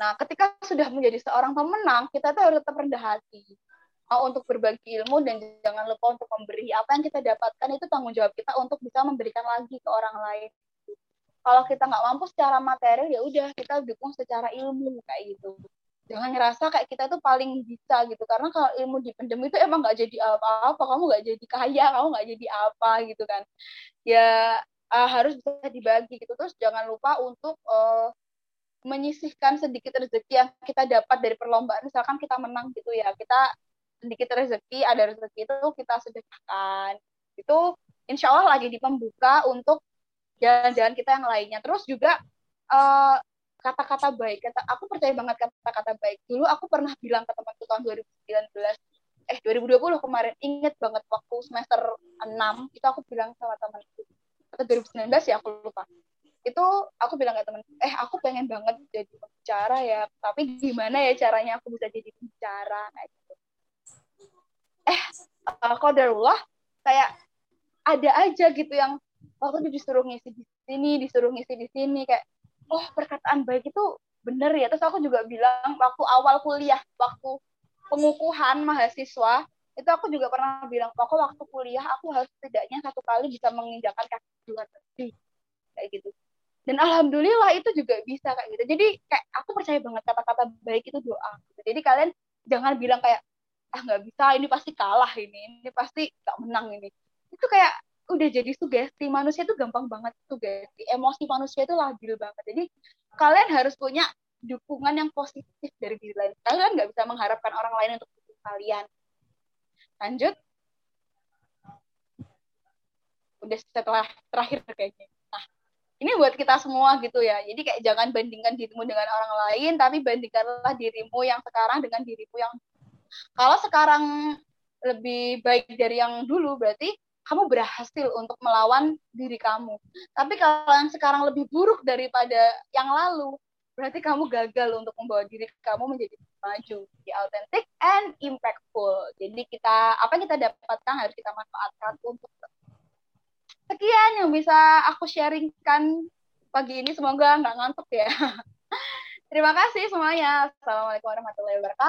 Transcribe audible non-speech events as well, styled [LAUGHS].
Nah, ketika sudah menjadi seorang pemenang, kita tuh harus tetap rendah hati. Untuk berbagi ilmu dan jangan lupa untuk memberi. Apa yang kita dapatkan itu tanggung jawab kita untuk bisa memberikan lagi ke orang lain. Kalau kita nggak mampu secara materi, ya udah kita dukung secara ilmu kayak gitu. Jangan ngerasa kayak kita tuh paling bisa gitu. Karena kalau ilmu dipendem itu emang nggak jadi apa-apa. Kamu nggak jadi kaya, kamu nggak jadi apa gitu kan. Ya uh, harus bisa dibagi gitu. Terus jangan lupa untuk uh, menyisihkan sedikit rezeki yang kita dapat dari perlombaan. Misalkan kita menang gitu ya kita sedikit rezeki ada rezeki itu kita sedekahkan itu insya Allah lagi di pembuka untuk jalan-jalan kita yang lainnya. Terus juga eh, kata-kata baik. Kata aku percaya banget kata-kata baik. Dulu aku pernah bilang ke temanku tahun 2019 eh 2020 kemarin inget banget waktu semester 6 itu aku bilang sama temanku. Atau 2019 ya aku lupa itu aku bilang ke temen eh aku pengen banget jadi pembicara ya tapi gimana ya caranya aku bisa jadi pembicara? Kayak gitu. Eh uh, kodarullah kayak ada aja gitu yang waktu itu disuruh ngisi di sini disuruh ngisi di sini kayak oh perkataan baik itu bener ya. Terus aku juga bilang waktu awal kuliah waktu pengukuhan mahasiswa itu aku juga pernah bilang pokok waktu kuliah aku harus setidaknya satu kali bisa menginjakan kaki dua negeri. kayak gitu dan alhamdulillah itu juga bisa kayak gitu. Jadi kayak aku percaya banget kata-kata baik itu doa jadi kalian jangan bilang kayak ah nggak bisa ini pasti kalah ini ini pasti nggak menang ini. Itu kayak udah jadi sugesti. Manusia itu gampang banget sugesti. Emosi manusia itu labil banget. Jadi kalian harus punya dukungan yang positif dari diri lain kalian nggak bisa mengharapkan orang lain untuk dukung kalian. Lanjut. Udah setelah terakhir kayaknya ini buat kita semua gitu ya. Jadi kayak jangan bandingkan dirimu dengan orang lain, tapi bandingkanlah dirimu yang sekarang dengan dirimu yang kalau sekarang lebih baik dari yang dulu berarti kamu berhasil untuk melawan diri kamu. Tapi kalau yang sekarang lebih buruk daripada yang lalu, berarti kamu gagal untuk membawa diri kamu menjadi maju, di authentic and impactful. Jadi kita apa yang kita dapatkan harus kita manfaatkan untuk sekian yang bisa aku sharingkan pagi ini. Semoga nggak ngantuk ya. [LAUGHS] Terima kasih semuanya. Assalamualaikum warahmatullahi wabarakatuh.